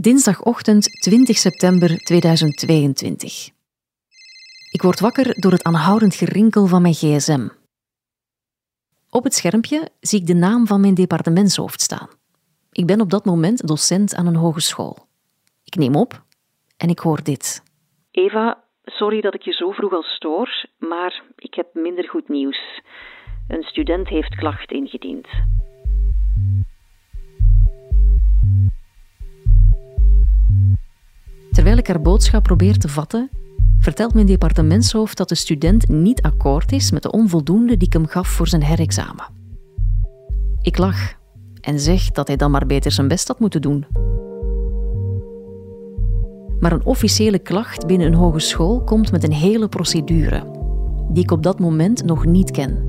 Dinsdagochtend 20 september 2022. Ik word wakker door het aanhoudend gerinkel van mijn gsm. Op het schermpje zie ik de naam van mijn departementshoofd staan. Ik ben op dat moment docent aan een hogeschool. Ik neem op en ik hoor dit. Eva, sorry dat ik je zo vroeg al stoor, maar ik heb minder goed nieuws. Een student heeft klacht ingediend. Terwijl ik haar boodschap probeer te vatten, vertelt mijn departementshoofd dat de student niet akkoord is met de onvoldoende die ik hem gaf voor zijn herexamen. Ik lach en zeg dat hij dan maar beter zijn best had moeten doen. Maar een officiële klacht binnen een hogeschool komt met een hele procedure, die ik op dat moment nog niet ken.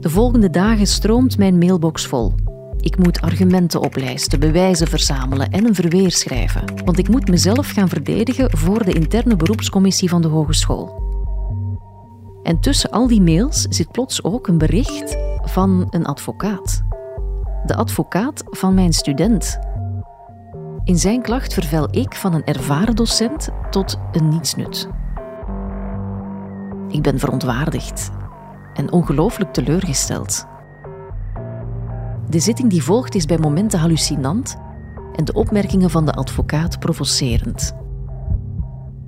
De volgende dagen stroomt mijn mailbox vol. Ik moet argumenten oplijsten, bewijzen verzamelen en een verweer schrijven. Want ik moet mezelf gaan verdedigen voor de interne beroepscommissie van de hogeschool. En tussen al die mails zit plots ook een bericht van een advocaat. De advocaat van mijn student. In zijn klacht vervel ik van een ervaren docent tot een nietsnut. Ik ben verontwaardigd en ongelooflijk teleurgesteld. De zitting die volgt is bij momenten hallucinant en de opmerkingen van de advocaat provocerend.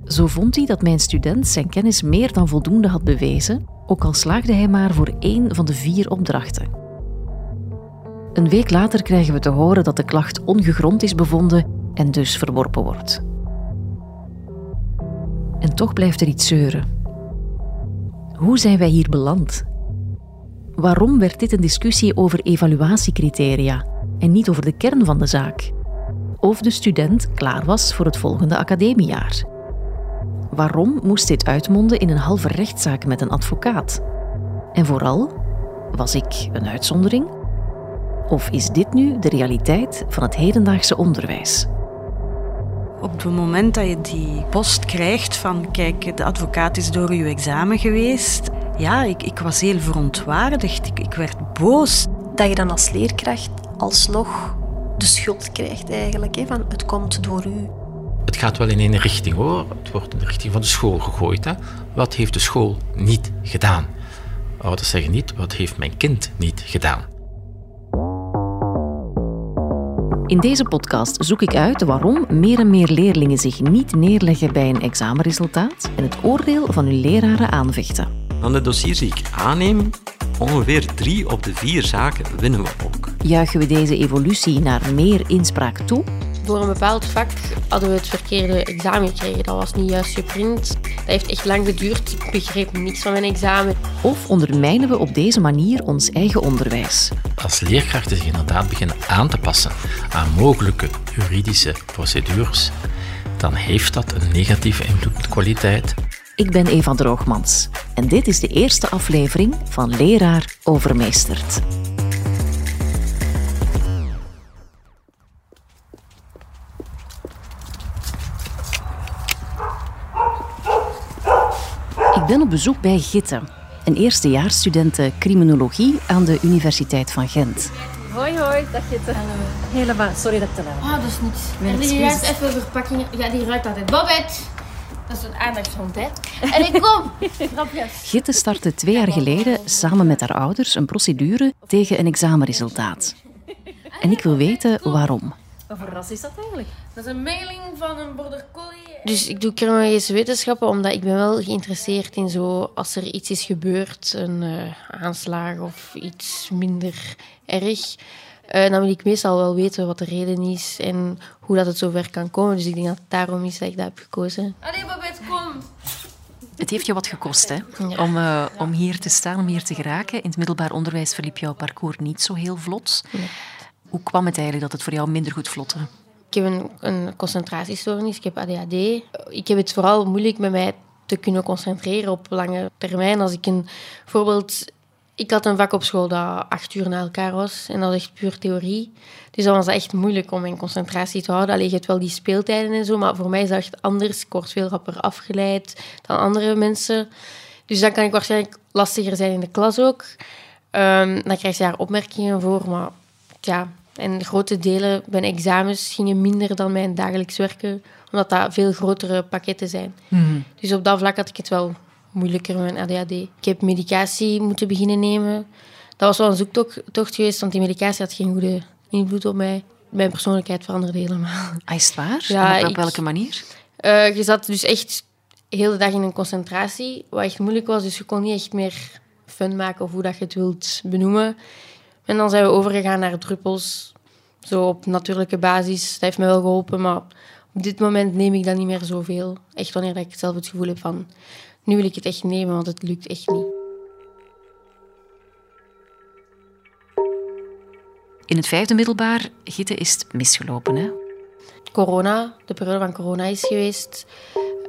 Zo vond hij dat mijn student zijn kennis meer dan voldoende had bewezen, ook al slaagde hij maar voor één van de vier opdrachten. Een week later krijgen we te horen dat de klacht ongegrond is bevonden en dus verworpen wordt. En toch blijft er iets zeuren. Hoe zijn wij hier beland? Waarom werd dit een discussie over evaluatiecriteria en niet over de kern van de zaak? Of de student klaar was voor het volgende academiejaar? Waarom moest dit uitmonden in een halve rechtszaak met een advocaat? En vooral, was ik een uitzondering? Of is dit nu de realiteit van het hedendaagse onderwijs? Op het moment dat je die post krijgt van kijk, de advocaat is door uw examen geweest, ja, ik, ik was heel verontwaardigd. Ik, ik werd boos. Dat je dan als leerkracht alsnog de schuld krijgt eigenlijk, hè, van het komt door u. Het gaat wel in één richting hoor. Het wordt in de richting van de school gegooid. Hè. Wat heeft de school niet gedaan? Ouders zeggen niet, wat heeft mijn kind niet gedaan? In deze podcast zoek ik uit waarom meer en meer leerlingen zich niet neerleggen bij een examenresultaat en het oordeel van hun leraren aanvechten. Van de dossiers die ik aanneem, ongeveer drie op de vier zaken winnen we ook. Juichen we deze evolutie naar meer inspraak toe? Voor een bepaald vak hadden we het verkeerde examen gekregen. Dat was niet juist geprint. Dat heeft echt lang geduurd. Ik begreep niks van mijn examen. Of ondermijnen we op deze manier ons eigen onderwijs? Als leerkrachten zich inderdaad beginnen aan te passen aan mogelijke juridische procedures, dan heeft dat een negatieve invloed op de kwaliteit. Ik ben Eva Droogmans en dit is de eerste aflevering van Leraar Overmeesterd. Ik ben op bezoek bij Gitte, een eerstejaarsstudente criminologie aan de Universiteit van Gent. Hoi, hoi, dag Gitte. Helemaal, sorry dat ik te laat Ah, dat is niets. En die ruikt even verpakkingen. Ja, die ruikt altijd. Babette! Dat is een aandachtshond, hè? En ik kom! Grapjes. Gitte startte twee jaar geleden samen met haar ouders een procedure tegen een examenresultaat. En ik wil weten waarom. Wat voor ras is dat eigenlijk? Dat is een mailing van een border collie. Dus ik doe criminologische wetenschappen omdat ik ben wel geïnteresseerd in zo... Als er iets is gebeurd, een eh, aanslag of iets minder erg... eh, dan wil ik meestal wel weten wat de reden is en hoe dat het zover kan komen. Dus ik denk dat het daarom is dat ik dat heb gekozen. Allee, Babette, kom! Het heeft je wat gekost hè? Ja. Om, eh, om hier te staan, om hier te geraken. In het middelbaar onderwijs verliep jouw parcours niet zo heel vlot. Hoe kwam het eigenlijk dat het voor jou minder goed vlotte? Ik heb een, een concentratiestoornis, ik heb ADHD. Ik heb het vooral moeilijk met mij te kunnen concentreren op lange termijn. Als ik een voorbeeld... Ik had een vak op school dat acht uur na elkaar was. En dat was echt puur theorie. Dus dan was het echt moeilijk om mijn concentratie te houden. Alleen je hebt wel die speeltijden en zo, maar voor mij is dat echt anders. Ik word veel rapper afgeleid dan andere mensen. Dus dan kan ik waarschijnlijk lastiger zijn in de klas ook. Ehm, dan krijg je daar opmerkingen voor, maar ja, En grote delen mijn examens gingen minder dan mijn dagelijks werken, omdat dat veel grotere pakketten zijn. Dus op dat vlak had ik het wel moeilijker met mijn ADHD. Ik heb medicatie moeten beginnen nemen. Dat was wel een zoektocht geweest, want die medicatie had geen goede invloed op mij. Mijn persoonlijkheid veranderde helemaal. Ah, is het waar? Ja, op ik- welke manier? Eh, je zat dus echt de hele dag in een concentratie, wat echt moeilijk was. Dus je kon niet echt meer fun maken of hoe dat je het wilt benoemen. En dan zijn we overgegaan naar druppels, zo op natuurlijke basis. Dat heeft me wel geholpen, maar op dit moment neem ik dat niet meer zoveel. Echt wanneer ik zelf het gevoel heb van, nu wil ik het echt nemen, want het lukt echt niet. In het vijfde middelbaar, Gitte, is het misgelopen, hè? corona, de periode van corona is geweest.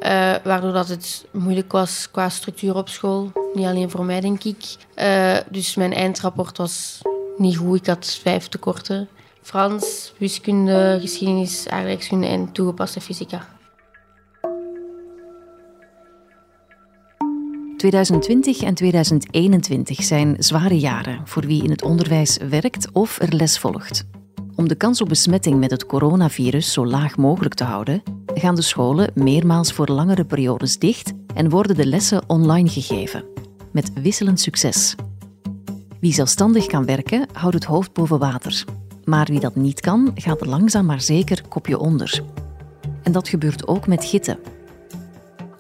eh, waardoor dat het moeilijk was qua structuur op school. Niet alleen voor mij, denk ik. Eh, dus mijn eindrapport was niet goed. Ik had vijf tekorten. Frans, wiskunde, geschiedenis, aardrijkskunde en toegepaste fysica. 2020 en 2021 zijn zware jaren voor wie in het onderwijs werkt of er les volgt. Om de kans op besmetting met het coronavirus zo laag mogelijk te houden, gaan de scholen meermaals voor langere periodes dicht en worden de lessen online gegeven. Met wisselend succes. Wie zelfstandig kan werken, houdt het hoofd boven water. Maar wie dat niet kan, gaat langzaam maar zeker kopje onder. En dat gebeurt ook met Gitte.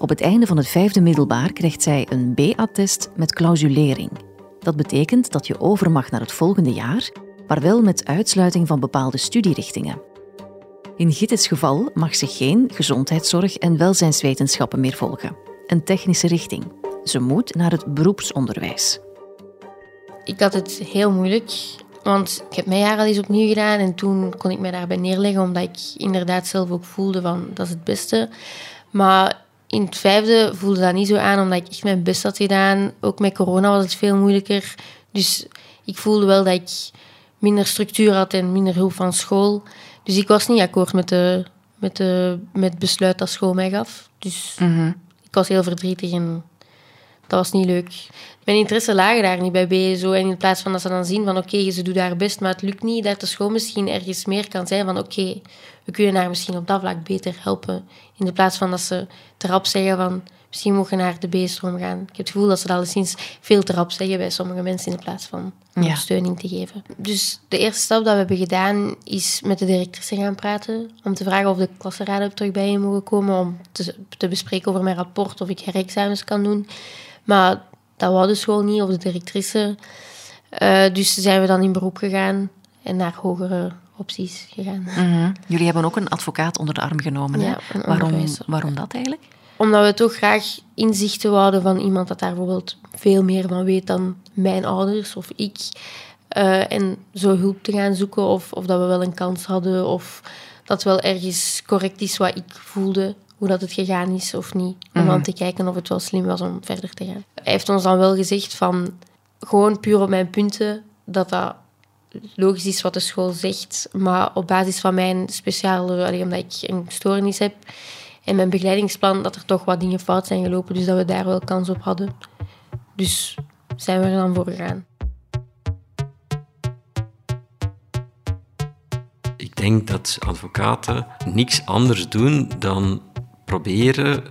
Op het einde van het vijfde middelbaar krijgt zij een B-attest met clausulering. Dat betekent dat je over mag naar het volgende jaar, maar wel met uitsluiting van bepaalde studierichtingen. In Gittes geval mag ze geen gezondheidszorg en welzijnswetenschappen meer volgen. Een technische richting. Ze moet naar het beroepsonderwijs. Ik had het heel moeilijk, want ik heb mijn jaar al eens opnieuw gedaan en toen kon ik mij daarbij neerleggen, omdat ik inderdaad zelf ook voelde van dat is het beste. Maar in het vijfde voelde dat niet zo aan, omdat ik echt mijn best had gedaan. Ook met corona was het veel moeilijker. Dus ik voelde wel dat ik minder structuur had en minder hulp van school. Dus ik was niet akkoord met, de, met, de, met het besluit dat school mij gaf. Dus ik was heel verdrietig en dat was niet leuk. Mijn interesse lagen daar niet bij BSO. En in plaats van dat ze dan zien van oké, ze doet haar best, maar het lukt niet, dat de school misschien ergens meer kan zijn van oké, we kunnen haar misschien op dat vlak beter helpen. In de plaats van dat ze te rap zeggen van misschien mogen naar de B-stroom gaan. Ik heb het gevoel dat ze dat alleszins veel te rap zeggen bij sommige mensen in plaats van ondersteuning te geven. Dus de eerste stap dat we hebben gedaan is met de directrice gaan praten. Om te vragen of de klassenraden terug bij je mogen komen. Om te, te bespreken over mijn rapport, of ik herexamens kan doen. Maar dat wou de school niet, of de directrice. Eh, dus zijn we dan in beroep gegaan en naar hogere opties gegaan. Mhm. Jullie hebben ook een advocaat onder de arm genomen. Ja, waarom, waarom dat eigenlijk? Omdat we toch graag inzichten wouden van iemand dat daar bijvoorbeeld veel meer van weet dan mijn ouders of ik. Eh, en zo hulp te gaan zoeken of, of dat we wel een kans hadden of dat wel ergens correct is wat ik voelde, hoe dat het gegaan is of niet. Om dan te kijken of het wel slim was om verder te gaan. Hij heeft ons dan wel gezegd van gewoon puur op mijn punten dat dat logisch is wat de school zegt, maar op basis van mijn speciale, allee, omdat ik een stoornis heb en mijn begeleidingsplan, dat er toch wat dingen fout zijn gelopen, dus dat we daar wel kans op hadden. Dus zijn we er dan voor gegaan. Ik denk dat advocaten niks anders doen dan proberen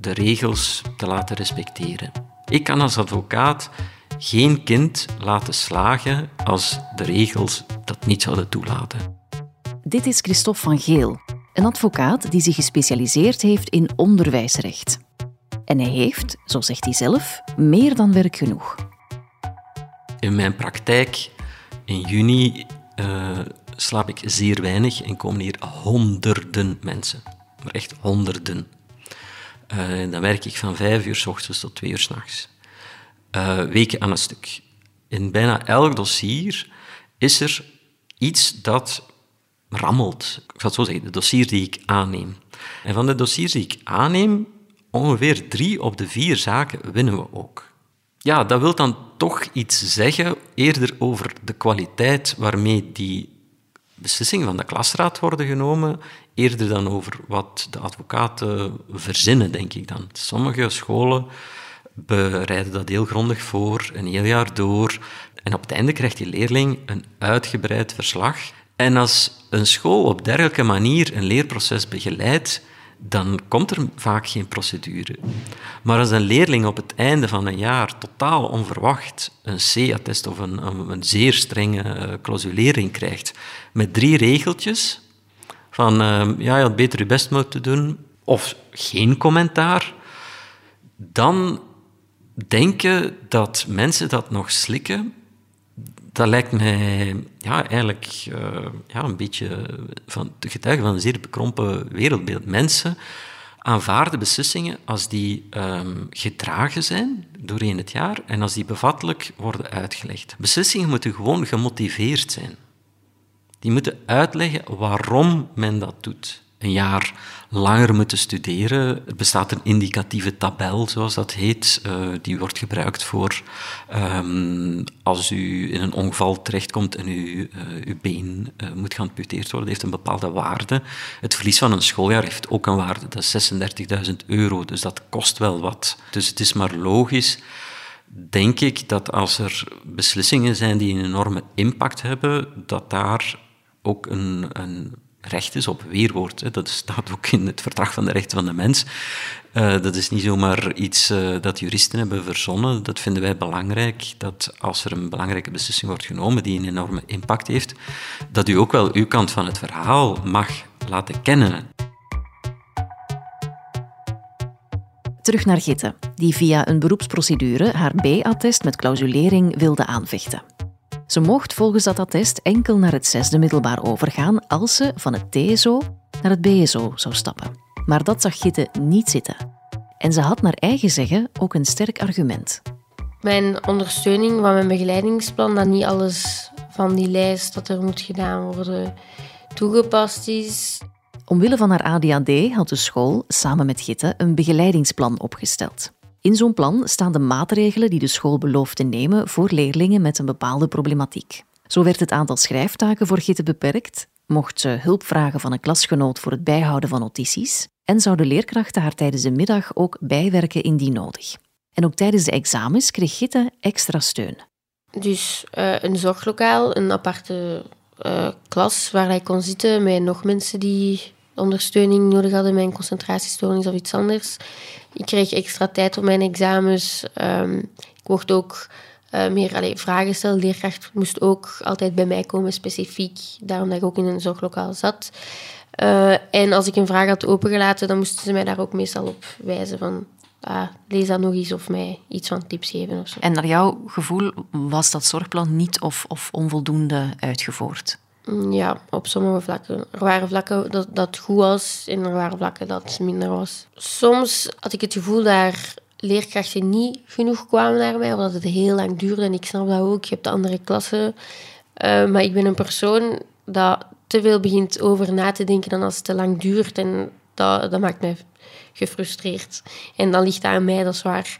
de regels te laten respecteren. Ik kan als advocaat geen kind laten slagen als de regels dat niet zouden toelaten. Dit is Christophe van Geel, een advocaat die zich gespecialiseerd heeft in onderwijsrecht. En hij heeft, zo zegt hij zelf, meer dan werk genoeg. In mijn praktijk in juni eh, slaap ik zeer weinig en komen hier honderden mensen. Maar echt honderden. Eh, dan werk ik van vijf uur s ochtends tot twee uur s'nachts. nachts. weken aan een stuk. In bijna elk dossier is er iets dat rammelt. Ik zal het zo zeggen, de dossier die ik aanneem. En van de dossiers die ik aanneem, ongeveer drie op de vier zaken winnen we ook. Ja, dat wil dan toch iets zeggen eerder over de kwaliteit waarmee die beslissingen van de klasraad worden genomen, eerder dan over wat de advocaten verzinnen, denk ik dan. Sommige scholen bereiden dat heel grondig voor, een heel jaar door. En op het einde krijgt die leerling een uitgebreid verslag En als een school op dergelijke manier een leerproces begeleidt, dan komt er vaak geen procedure. Maar als een leerling op het einde van een jaar totaal onverwacht een C-attest of een, een, zeer strenge uh, clausulering krijgt met drie regeltjes van uh, ja, je had beter je best moeten doen of geen commentaar, dan denken dat mensen dat nog slikken dat lijkt mij ja, eigenlijk uh, ja, een beetje van, de getuige van een zeer bekrompen wereldbeeld. Mensen aanvaarden beslissingen als die um, gedragen zijn doorheen het jaar en als die bevattelijk worden uitgelegd. Beslissingen moeten gewoon gemotiveerd zijn. Die moeten uitleggen waarom men dat doet een jaar langer moeten studeren. Er bestaat een indicatieve tabel, zoals dat heet. Uh, die wordt gebruikt voor um, als u in een ongeval terechtkomt en u, uh, uw been uh, moet geamputeerd worden, heeft een bepaalde waarde. Het verlies van een schooljaar heeft ook een waarde, dat is 36.000 euro, dus dat kost wel wat. Dus het is maar logisch denk ik dat als er beslissingen zijn die een enorme impact hebben, dat daar ook een, een recht is op weerwoord. Dat staat ook in het verdrag van de rechten van de mens. Uh, dat is niet zomaar iets uh, dat juristen hebben verzonnen. Dat vinden wij belangrijk, dat als er een belangrijke beslissing wordt genomen die een enorme impact heeft, dat u ook wel uw kant van het verhaal mag laten kennen. Terug naar Gitte, die via een beroepsprocedure haar B-attest met clausulering wilde aanvechten. Ze mocht volgens dat attest enkel naar het zesde middelbaar overgaan als ze van het TSO naar het BSO zou stappen. Maar dat zag Gitte niet zitten. En ze had naar eigen zeggen ook een sterk argument. Mijn ondersteuning van mijn begeleidingsplan, dat niet alles van die lijst dat er moet gedaan worden toegepast is. Omwille van haar ADHD had de school samen met Gitte een begeleidingsplan opgesteld. In zo'n plan staan de maatregelen die de school belooft te nemen voor leerlingen met een bepaalde problematiek. Zo werd het aantal schrijftaken voor Gitte beperkt, mocht ze hulp vragen van een klasgenoot voor het bijhouden van notities en zouden leerkrachten haar tijdens de middag ook bijwerken indien nodig. En ook tijdens de examens kreeg Gitte extra steun. Dus uh, een zorglokaal, een aparte uh, klas waar hij kon zitten met nog mensen die ondersteuning nodig hadden met een concentratiestoornis of iets anders. Ik kreeg extra tijd op mijn examens. Um, ik mocht ook uh, meer allee, vragen stellen. De leerkracht moest ook altijd bij mij komen, specifiek. Daarom dat ik ook in een zorglokaal zat. Uh, en als ik een vraag had opengelaten, dan moesten ze mij daar ook meestal op wijzen van... Ah, lees dat nog eens of mij iets van tips geven. Of zo. En naar jouw gevoel was dat zorgplan niet of, of onvoldoende uitgevoerd? Mm, ja, op sommige vlakken. Er waren vlakken dat, dat goed was en er waren vlakken dat het minder was. Soms had ik het gevoel dat leerkrachten niet genoeg kwamen naar mij, of dat het heel lang duurde. En ik snap dat ook, je hebt de andere klassen. Uh, maar ik ben een persoon dat te veel begint over na te denken dan als het te lang duurt. En dat, dat maakt mij gefrustreerd. En dan ligt dat aan mij, dat is waar.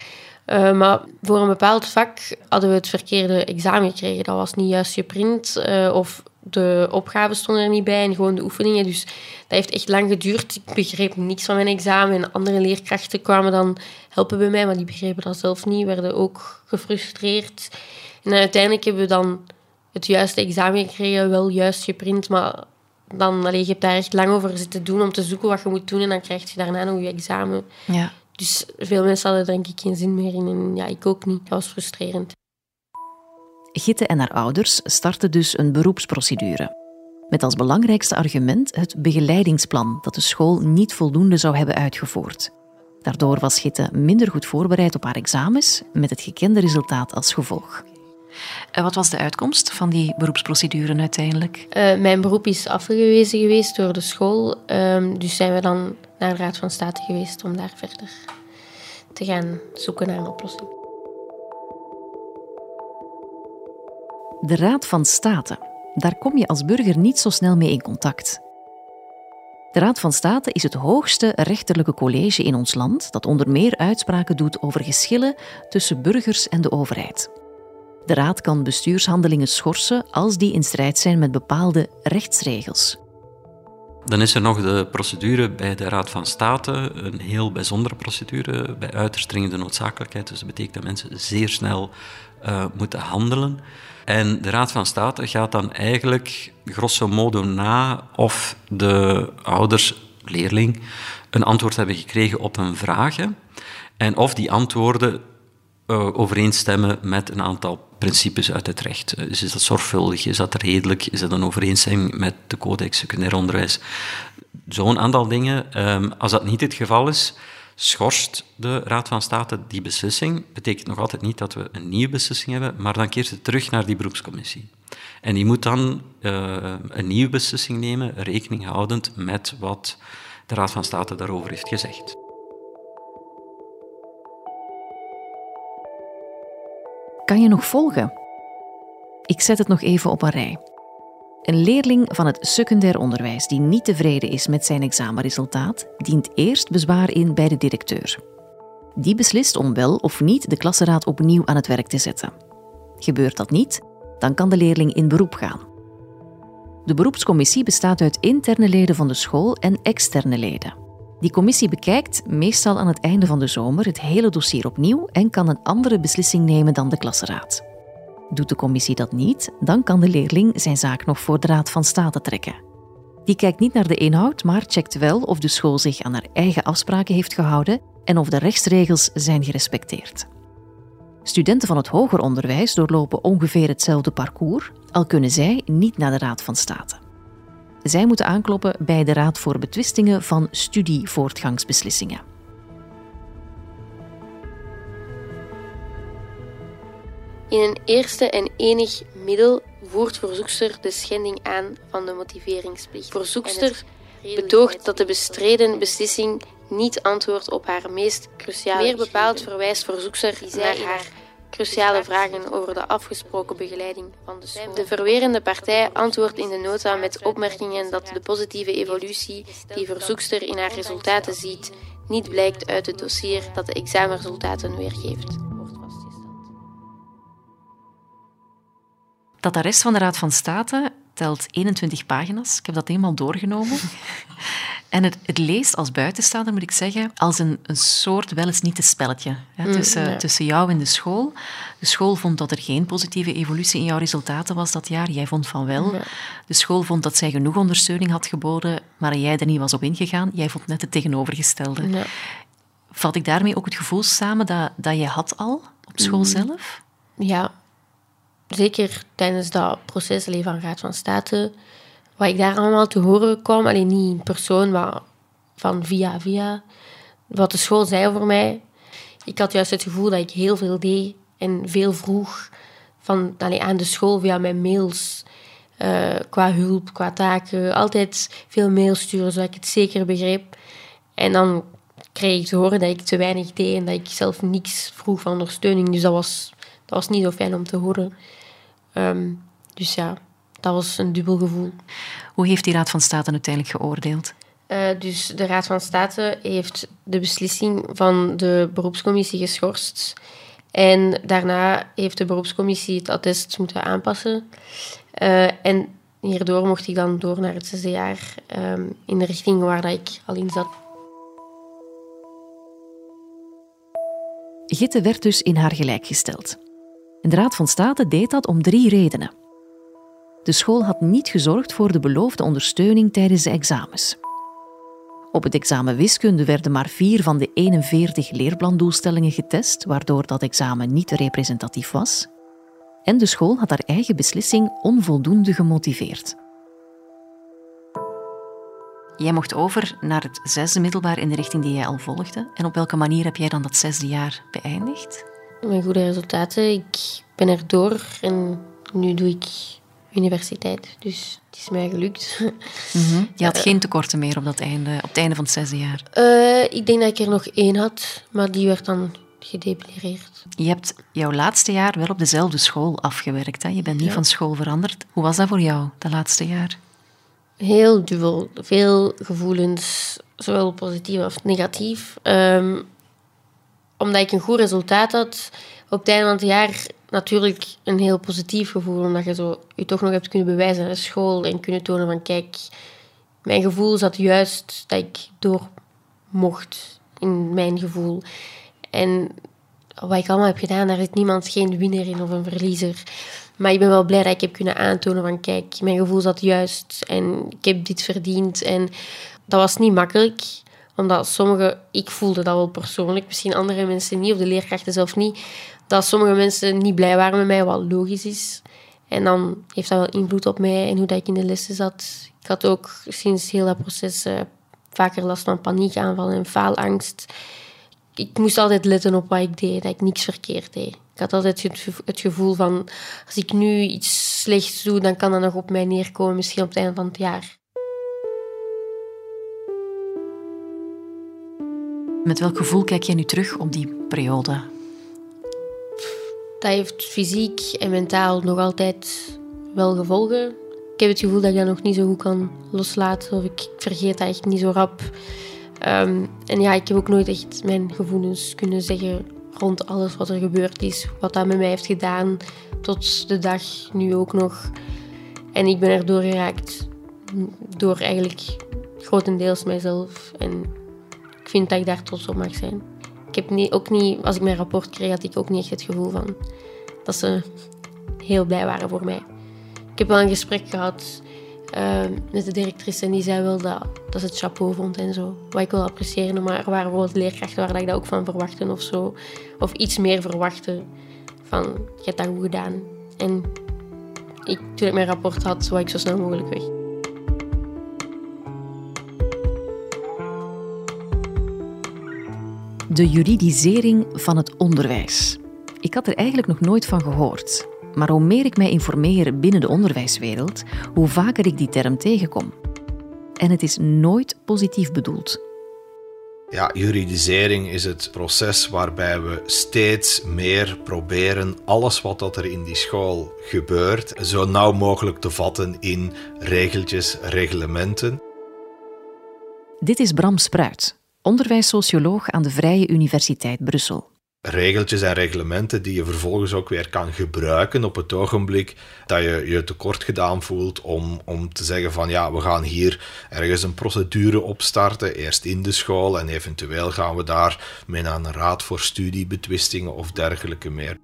Uh, maar voor een bepaald vak hadden we het verkeerde examen gekregen. Dat was niet juist geprint uh, of de opgaven stonden er niet bij en gewoon de oefeningen. Dus dat heeft echt lang geduurd. Ik begreep niks van mijn examen. En andere leerkrachten kwamen dan helpen bij mij, maar die begrepen dat zelf niet. Werden ook gefrustreerd. En uiteindelijk hebben we dan het juiste examen gekregen, wel juist geprint, maar dan, allee, je hebt daar echt lang over zitten doen om te zoeken wat je moet doen en dan krijg je daarna nog je examen. Ja. Dus veel mensen hadden denk ik geen zin meer in en ja, ik ook niet. Dat was frustrerend. Gitte en haar ouders startten dus een beroepsprocedure. Met als belangrijkste argument het begeleidingsplan dat de school niet voldoende zou hebben uitgevoerd. Daardoor was Gitte minder goed voorbereid op haar examens, met het gekende resultaat als gevolg. En wat was de uitkomst van die beroepsprocedure uiteindelijk? Uh, mijn beroep is afgewezen geweest door de school, uh, dus zijn we dan naar de Raad van State geweest om daar verder te gaan zoeken naar een oplossing. De Raad van State. Daar kom je als burger niet zo snel mee in contact. De Raad van State is het hoogste rechterlijke college in ons land dat onder meer uitspraken doet over geschillen tussen burgers en de overheid. De Raad kan bestuurshandelingen schorsen als die in strijd zijn met bepaalde rechtsregels. Dan is er nog de procedure bij de Raad van State, een heel bijzondere procedure bij uiterst dringende noodzakelijkheid. Dus dat betekent dat mensen zeer snel uh, moeten handelen. En de Raad van State gaat dan eigenlijk grosso modo na of de ouders, leerling, een antwoord hebben gekregen op hun vragen. En of die antwoorden uh, overeenstemmen met een aantal principes uit het recht. Dus is dat zorgvuldig? Is dat redelijk? Is dat een overeenstemming met de codex secundair onderwijs? Zo'n aantal dingen. Um, als dat niet het geval is, schorst de Raad van State die beslissing. Betekent nog altijd niet dat we een nieuwe beslissing hebben, maar dan keert het terug naar die beroepscommissie. En die moet dan uh, een nieuwe beslissing nemen, rekening houdend met wat de Raad van State daarover heeft gezegd. Kan je nog volgen? Ik zet het nog even op een rij. Een leerling van het secundair onderwijs die niet tevreden is met zijn examenresultaat, dient eerst bezwaar in bij de directeur. Die beslist om wel of niet de klassenraad opnieuw aan het werk te zetten. Gebeurt dat niet, dan kan de leerling in beroep gaan. De beroepscommissie bestaat uit interne leden van de school en externe leden. Die commissie bekijkt, meestal aan het einde van de zomer, het hele dossier opnieuw en kan een andere beslissing nemen dan de klasraad. Doet de commissie dat niet, dan kan de leerling zijn zaak nog voor de Raad van State trekken. Die kijkt niet naar de inhoud, maar checkt wel of de school zich aan haar eigen afspraken heeft gehouden en of de rechtsregels zijn gerespecteerd. Studenten van het hoger onderwijs doorlopen ongeveer hetzelfde parcours, al kunnen zij niet naar de Raad van State. Zij moeten aankloppen bij de Raad voor Betwistingen van Studievoortgangsbeslissingen. In een eerste en enig middel voert verzoekster de schending aan van de motiveringsplicht. Verzoekster betoogt dat de bestreden beslissing niet antwoordt op haar meest cruciale. Meer bepaald verwijst verzoekster naar haar cruciale vragen over de afgesproken begeleiding van de school. De verwerende partij antwoordt in de nota met opmerkingen dat de positieve evolutie die verzoekster in haar resultaten ziet, niet blijkt uit het dossier dat de examenresultaten weergeeft. Dat arrest van de Raad van State telt 21 pagina's. Ik heb dat eenmaal doorgenomen. En het, het, leest als buitenstaander, moet ik zeggen, als een, een soort wel eens niet te spelletje hè, mm, tussen, tussen jou en de school. De school vond dat er geen positieve evolutie in jouw resultaten was dat jaar. Jij vond van wel. De school vond dat zij genoeg ondersteuning had geboden, maar jij er niet was op ingegaan. Jij vond net het tegenovergestelde. Ja. Vat ik daarmee ook het gevoel samen dat, dat je had al op school mm. zelf? Ja, zeker tijdens dat proces van Raad van State wat ik daar allemaal te horen kwam, alleen niet in persoon, maar van via via, wat de school zei over mij. Ik had juist het gevoel dat ik heel veel deed en veel vroeg van, aan de school via mijn mails. Uh, qua hulp, qua taken. Altijd veel mails sturen, zodat ik het zeker begreep. En dan kreeg ik te horen dat ik te weinig deed en dat ik zelf niks vroeg van ondersteuning. Dus dat was, dat was niet zo fijn om te horen. Um, dus ja, dat was een dubbel gevoel. Hoe heeft die Raad van State uiteindelijk geoordeeld? Uh, dus de Raad van State heeft de beslissing van de beroepscommissie geschorst. En daarna heeft de beroepscommissie het attest moeten aanpassen. Uh, en hierdoor mocht ik dan door naar het zesde jaar um, in de richting waar dat ik al in zat. Gitte werd dus in haar gelijk gesteld. En de Raad van State deed dat om drie redenen. De school had niet gezorgd voor de beloofde ondersteuning tijdens de examens. Op het examen wiskunde werden maar vier van de 41 leerplandoelstellingen getest, waardoor dat examen niet representatief was. En de school had haar eigen beslissing onvoldoende gemotiveerd. Jij mocht over naar het zesde middelbaar in de richting die jij al volgde. En op welke manier heb jij dan dat zesde jaar beëindigd? Mijn goede resultaten. Ik ben er door en nu doe ik universiteit. Dus het is mij gelukt. Mm Je had geen tekorten meer op, dat einde, op het einde van het zesde jaar? Uh, ik denk dat ik er nog één had, maar die werd dan gedepileerd. Je hebt jouw laatste jaar wel op dezelfde school afgewerkt. Hè? Je bent niet van school veranderd. Hoe was dat voor jou, dat laatste jaar? Heel dubbel. Veel gevoelens, zowel positief als negatief. Um, omdat ik een goed resultaat had, op het einde van het jaar natuurlijk een heel positief gevoel. Omdat je zo, je toch nog hebt kunnen bewijzen aan school en kunnen tonen van kijk, mijn gevoel zat juist dat ik door mocht in mijn gevoel. En wat ik allemaal heb gedaan, daar is niemand geen winnaar in of een verliezer. Maar ik ben wel blij dat ik heb kunnen aantonen van kijk, mijn gevoel zat juist en ik heb dit verdiend. En dat was niet makkelijk, omdat sommige, ik voelde dat wel persoonlijk, misschien andere mensen niet, of de leerkrachten zelf niet, dat sommige mensen niet blij waren met mij, wat logisch is. En dan heeft dat wel invloed op mij en hoe dat ik in de lessen zat. Ik had ook sinds heel dat proces uh, vaker last van paniekaanvallen en faalangst. Ik moest altijd letten op wat ik deed, dat ik niks verkeerd deed. Ik had altijd het gevoel van, als ik nu iets slechts doe, dan kan dat nog op mij neerkomen, misschien op het einde van het jaar. Met welk gevoel kijk jij nu terug op die periode? Dat heeft fysiek en mentaal nog altijd wel gevolgen. Ik heb het gevoel dat ik dat nog niet zo goed kan loslaten of ik vergeet dat echt niet zo rap. Um, en ja, ik heb ook nooit echt mijn gevoelens kunnen zeggen rond alles wat er gebeurd is. Wat dat met mij heeft gedaan tot de dag nu ook nog. En ik ben erdoor geraakt door eigenlijk grotendeels mijzelf. En vind dat ik daar trots op mag zijn. Ik heb niet, ook niet, als ik mijn rapport kreeg, had ik ook niet echt het gevoel van dat ze heel blij waren voor mij. Ik heb wel een gesprek gehad uh, met de directrice en die zei wel dat, dat ze het chapeau vond en zo. Wat ik wil appreciëren, maar er waren bijvoorbeeld leerkrachten waar ik dat ook van verwachtte of zo. Of iets meer verwachten van, je hebt dat goed gedaan. En ik, toen ik mijn rapport had, wou ik zo snel mogelijk weg. De juridisering van het onderwijs. Ik had er eigenlijk nog nooit van gehoord. Maar hoe meer ik mij informeer binnen de onderwijswereld, hoe vaker ik die term tegenkom. En het is nooit positief bedoeld. Ja, juridisering is het proces waarbij we steeds meer proberen alles wat dat er in die school gebeurt zo nauw mogelijk te vatten in regeltjes, reglementen. Dit is Bram Spruit, onderwijssocioloog aan de Vrije Universiteit Brussel regeltjes en reglementen die je vervolgens ook weer kan gebruiken op het ogenblik dat je je tekort gedaan voelt om, om te zeggen van ja, we gaan hier ergens een procedure opstarten, eerst in de school en eventueel gaan we daar mee naar een raad voor studiebetwistingen of dergelijke meer.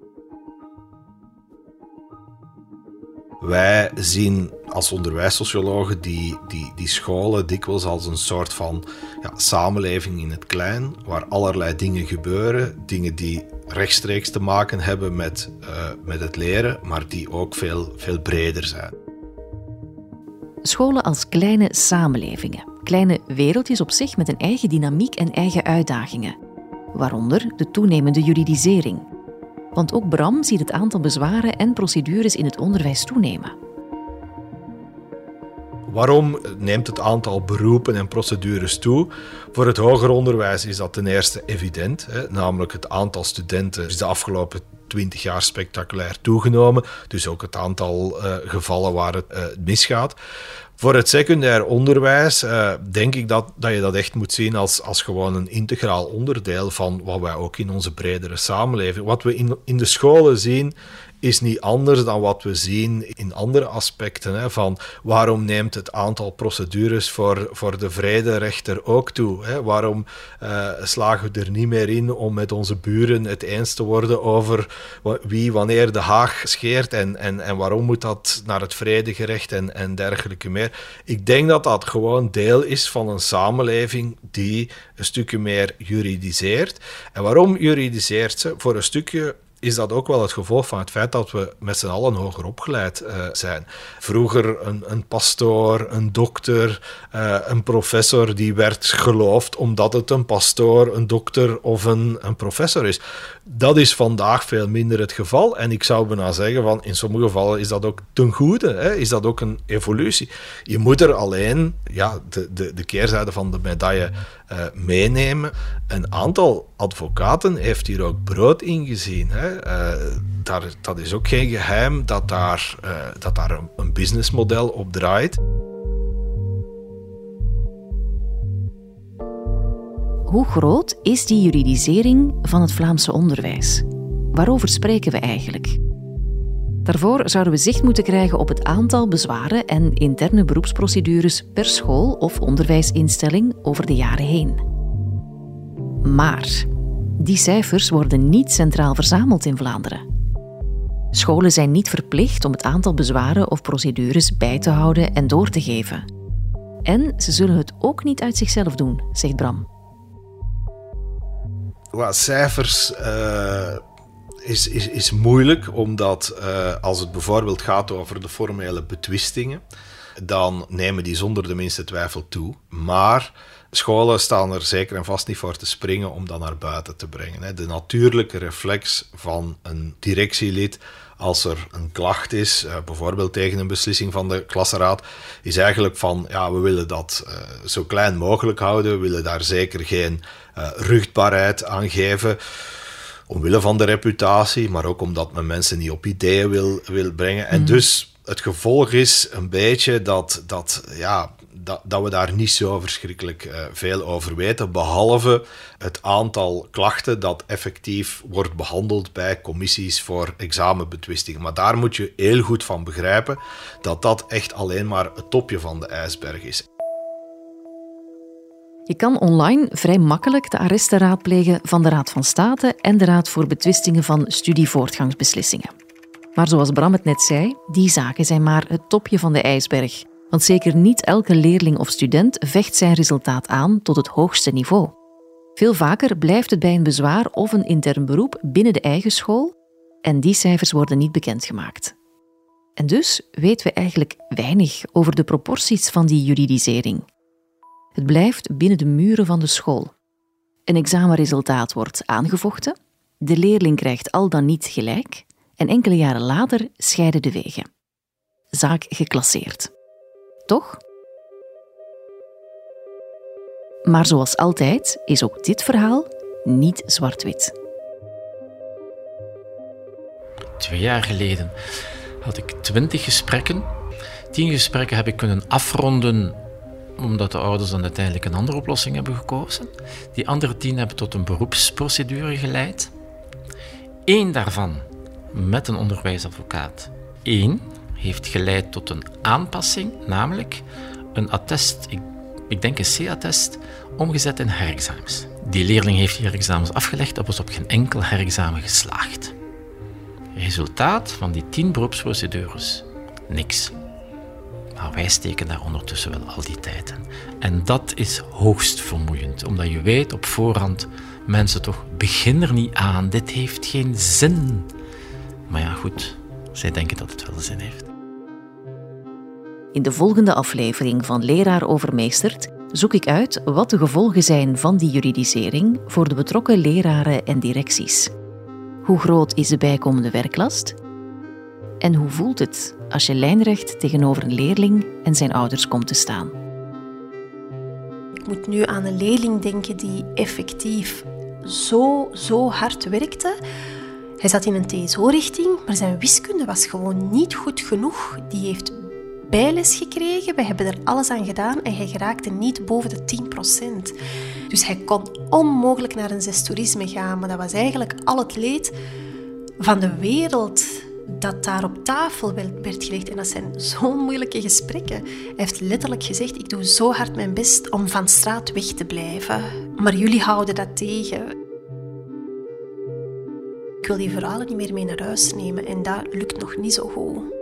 Wij zien als onderwijssociologen die, die, die scholen dikwijls als een soort van ja, samenleving in het klein, waar allerlei dingen gebeuren, dingen die rechtstreeks te maken hebben met, uh, met het leren, maar die ook veel, veel breder zijn. Scholen als kleine samenlevingen, kleine wereldjes op zich met een eigen dynamiek en eigen uitdagingen, waaronder de toenemende juridisering want ook Bram ziet het aantal bezwaren en procedures in het onderwijs toenemen. Waarom neemt het aantal beroepen en procedures toe? Voor het hoger onderwijs is dat ten eerste evident, hè, namelijk het aantal studenten is de afgelopen 20 jaar spectaculair toegenomen. Dus ook het aantal uh, gevallen waar het uh, misgaat. Voor het secundair onderwijs uh, denk ik dat, dat je dat echt moet zien als, als gewoon een integraal onderdeel van wat wij ook in onze bredere samenleving. Wat we in, in de scholen zien, is niet anders dan wat we zien in andere aspecten. Hè, van waarom neemt het aantal procedures voor, voor de vrederechter ook toe? Hè? Waarom uh, slagen we er niet meer in om met onze buren het eens te worden over wie wanneer de Haag scheert en, en, en waarom moet dat naar het vredegerecht en, en dergelijke meer? Ik denk dat dat gewoon deel is van een samenleving die een stukje meer juridiseert. En waarom juridiseert ze? Voor een stukje is dat ook wel het gevolg van het feit dat we met z'n allen hoger opgeleid uh, zijn. Vroeger een, een pastoor, een dokter, uh, een professor, die werd geloofd omdat het een pastoor, een dokter of een, een professor is. Dat is vandaag veel minder het geval. En ik zou bijna zeggen, van in sommige gevallen is dat ook ten goede, hè? is dat ook een evolutie. Je moet er alleen ja, de, de, de keerzijde van de medaille uh, meenemen. Een aantal advocaten heeft hier ook brood in gezien. Hè? Uh, daar, dat is ook geen geheim dat daar, uh, dat daar een businessmodel op draait. Hoe groot is die juridisering van het Vlaamse onderwijs? Waarover spreken we eigenlijk? Daarvoor zouden we zicht moeten krijgen op het aantal bezwaren en interne beroepsprocedures per school of onderwijsinstelling over de jaren heen. Maar Die cijfers worden niet centraal verzameld in Vlaanderen. Scholen zijn niet verplicht om het aantal bezwaren of procedures bij te houden en door te geven. En ze zullen het ook niet uit zichzelf doen, zegt Bram. Well, cijfers uh, is, is, is moeilijk, omdat uh, als het bijvoorbeeld gaat over de formele betwistingen, dan nemen die zonder de minste twijfel toe. Maar scholen staan er zeker en vast niet voor te springen om dat naar buiten te brengen. De natuurlijke reflex van een directielid als er een klacht is, eh, bijvoorbeeld tegen een beslissing van de klassenraad, is eigenlijk van ja, we willen dat uh, zo klein mogelijk houden, we willen daar zeker geen ruchtbaarheid aan geven. Omwille van de reputatie, maar ook omdat men mensen niet op ideeën wil, wil brengen. En mhm. dus het gevolg is een beetje dat, dat ja, dat, dat we daar niet zo verschrikkelijk uh, veel over weten, behalve het aantal klachten dat effectief wordt behandeld bij commissies voor examenbetwistingen. Maar daar moet je heel goed van begrijpen dat dat echt alleen maar het topje van de ijsberg is. Je kan online vrij makkelijk de arresten raadplegen van de Raad van State en de Raad voor Betwistingen van Studievoortgangsbeslissingen. Maar zoals Bram het net zei, die zaken zijn maar het topje van de ijsberg. Want zeker niet elke leerling of student vecht zijn resultaat aan tot het hoogste niveau. Veel vaker blijft het bij een bezwaar of een intern beroep binnen de eigen school en die cijfers worden niet bekendgemaakt. En dus weten we eigenlijk weinig over de proporties van die juridisering. Het blijft binnen de muren van de school. Een examenresultaat wordt aangevochten, de leerling krijgt al dan niet gelijk en enkele jaren later scheiden de wegen. Zaak geclasseerd toch? Maar zoals altijd is ook dit verhaal niet zwart-wit. Twee jaar geleden had ik twintig gesprekken. Tien gesprekken heb ik kunnen afronden omdat de ouders dan uiteindelijk een andere oplossing hebben gekozen. Die andere tien hebben tot een beroepsprocedure geleid. Eén daarvan met een onderwijsadvocaat. Eén heeft geleid tot een aanpassing, namelijk een attest, ik, denk een C-attest, omgezet in herexamens. Die leerling heeft die herexamens afgelegd en was op geen enkel herexamen geslaagd. Resultaat van die tien beroepsprocedures? Niks. Wij steken daar ondertussen wel al die tijd in. En dat is hoogst vermoeiend, omdat je weet op voorhand, mensen toch, begin er niet aan, dit heeft geen zin. Maar ja, goed, zij denken dat het wel zin heeft. In de volgende aflevering van Leraar Overmeesterd zoek ik uit wat de gevolgen zijn van die juridisering voor de betrokken leraren en directies. Hoe groot is de bijkomende werklast? En hoe voelt het als je lijnrecht tegenover een leerling en zijn ouders komt te staan? Ik moet nu aan een leerling denken die effectief zo, zo hard werkte. Hij zat in een TSO-richting, maar zijn wiskunde was gewoon niet goed genoeg. Die heeft bijles gekregen. We hebben er alles aan gedaan en hij geraakte niet boven de 10%. Dus hij kon onmogelijk naar een zestoerisme gaan. Maar dat was eigenlijk al het leed van de wereld dat daar op tafel werd gelegd. En dat zijn zo'n moeilijke gesprekken. Hij heeft letterlijk gezegd, ik doe zo hard mijn best om van straat weg te blijven. Maar jullie houden dat tegen. Ik wil die verhalen niet meer mee naar huis nemen en dat lukt nog niet zo goed.